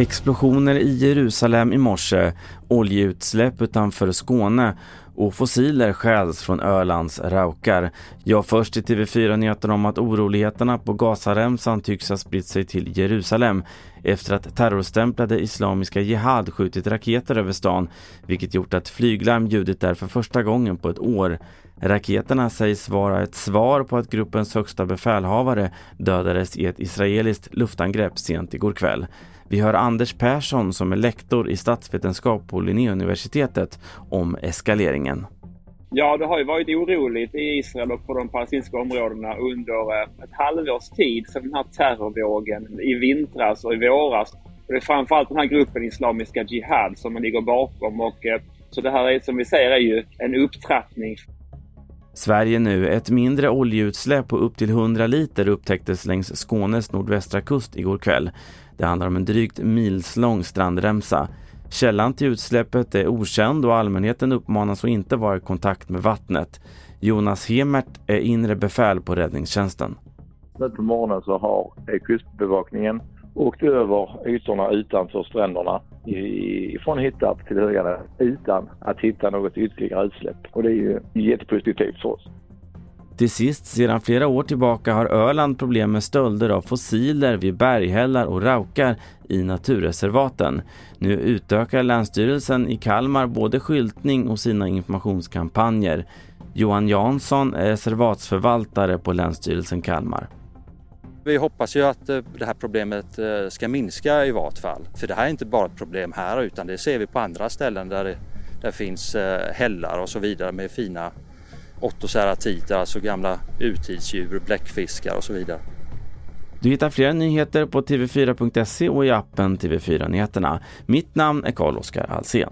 Explosioner i Jerusalem i morse, oljeutsläpp utanför Skåne och fossiler stjäls från Ölands raukar. Jag först i TV4 Nyheter om att oroligheterna på Gazaremsan tycks ha spritt sig till Jerusalem efter att terrorstämplade Islamiska Jihad skjutit raketer över stan vilket gjort att flyglarm ljudit där för första gången på ett år. Raketerna sägs vara ett svar på att gruppens högsta befälhavare dödades i ett israeliskt luftangrepp sent igår kväll. Vi hör Anders Persson som är lektor i statsvetenskap på Linnéuniversitetet om eskaleringen. Ja, det har ju varit oroligt i Israel och på de palestinska områdena under eh, ett halvårs tid sedan den här terrorvågen i vintras och i våras. Och det är framförallt den här gruppen Islamiska Jihad som man ligger bakom och eh, så det här är som vi säger är ju en upptrappning. Sverige nu. Ett mindre oljeutsläpp på upp till 100 liter upptäcktes längs Skånes nordvästra kust igår kväll. Det handlar om en drygt milslång strandremsa. Källan till utsläppet är okänd och allmänheten uppmanas att inte vara i kontakt med vattnet. Jonas Hemert är inre befäl på räddningstjänsten. Nu på morgonen så har kustbevakningen åkt över ytorna utanför stränderna från Hittarp till Höganäs utan att hitta något ytterligare utsläpp. Och det är ju jättepositivt för oss. Till sist, sedan flera år tillbaka har Öland problem med stölder av fossiler vid berghällar och raukar i naturreservaten. Nu utökar Länsstyrelsen i Kalmar både skyltning och sina informationskampanjer. Johan Jansson är reservatsförvaltare på Länsstyrelsen Kalmar. Vi hoppas ju att eh, det här problemet eh, ska minska i vart fall. För det här är inte bara ett problem här utan det ser vi på andra ställen där det där finns eh, hällar och så vidare med fina ottoceratiter, alltså gamla urtidsdjur, bläckfiskar och så vidare. Du hittar fler nyheter på tv4.se och i appen TV4 Nyheterna. Mitt namn är Carl-Oskar Alsen.